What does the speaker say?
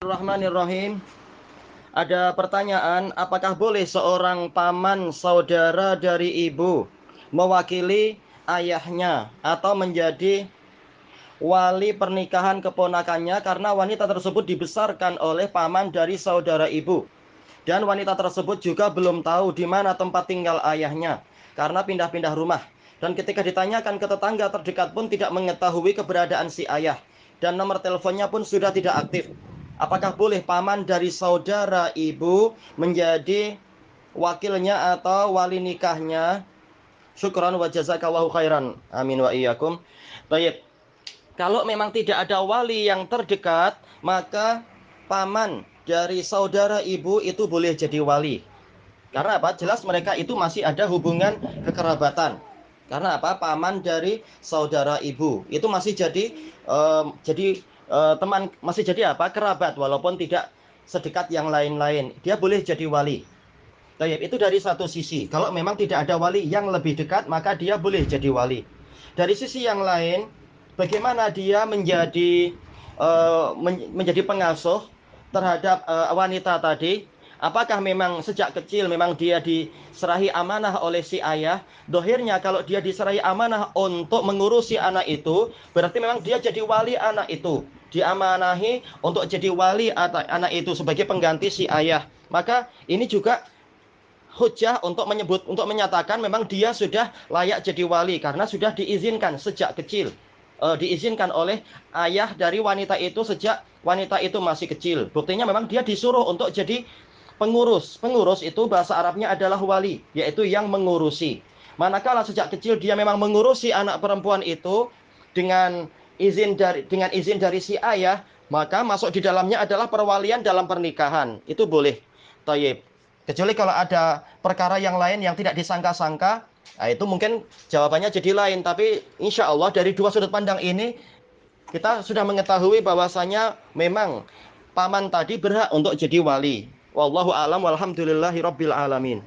Bismillahirrahmanirrahim. Ada pertanyaan, apakah boleh seorang paman saudara dari ibu mewakili ayahnya atau menjadi wali pernikahan keponakannya karena wanita tersebut dibesarkan oleh paman dari saudara ibu. Dan wanita tersebut juga belum tahu di mana tempat tinggal ayahnya karena pindah-pindah rumah. Dan ketika ditanyakan ke tetangga terdekat pun tidak mengetahui keberadaan si ayah. Dan nomor teleponnya pun sudah tidak aktif. Apakah boleh paman dari saudara ibu menjadi wakilnya atau wali nikahnya? Syukran wa jazakallahu khairan. Amin wa iyyakum. Baik. Kalau memang tidak ada wali yang terdekat, maka paman dari saudara ibu itu boleh jadi wali. Karena apa? Jelas mereka itu masih ada hubungan kekerabatan. Karena apa? Paman dari saudara ibu itu masih jadi um, jadi uh, teman masih jadi apa? Kerabat walaupun tidak sedekat yang lain-lain. Dia boleh jadi wali. Tayyip, itu dari satu sisi. Kalau memang tidak ada wali yang lebih dekat maka dia boleh jadi wali. Dari sisi yang lain bagaimana dia menjadi uh, men menjadi pengasuh terhadap uh, wanita tadi? Apakah memang sejak kecil memang dia diserahi amanah oleh si ayah? Dohirnya kalau dia diserahi amanah untuk mengurusi anak itu, berarti memang dia jadi wali anak itu. Diamanahi untuk jadi wali anak itu sebagai pengganti si ayah. Maka ini juga hujah untuk menyebut untuk menyatakan memang dia sudah layak jadi wali karena sudah diizinkan sejak kecil. E, diizinkan oleh ayah dari wanita itu sejak wanita itu masih kecil. Buktinya memang dia disuruh untuk jadi pengurus. Pengurus itu bahasa Arabnya adalah wali, yaitu yang mengurusi. Manakala sejak kecil dia memang mengurusi anak perempuan itu dengan izin dari dengan izin dari si ayah, maka masuk di dalamnya adalah perwalian dalam pernikahan. Itu boleh. Tayyib. Kecuali kalau ada perkara yang lain yang tidak disangka-sangka, nah itu mungkin jawabannya jadi lain. Tapi insya Allah dari dua sudut pandang ini kita sudah mengetahui bahwasanya memang paman tadi berhak untuk jadi wali. Wallahu alam walhamdulillahi rabbil alamin.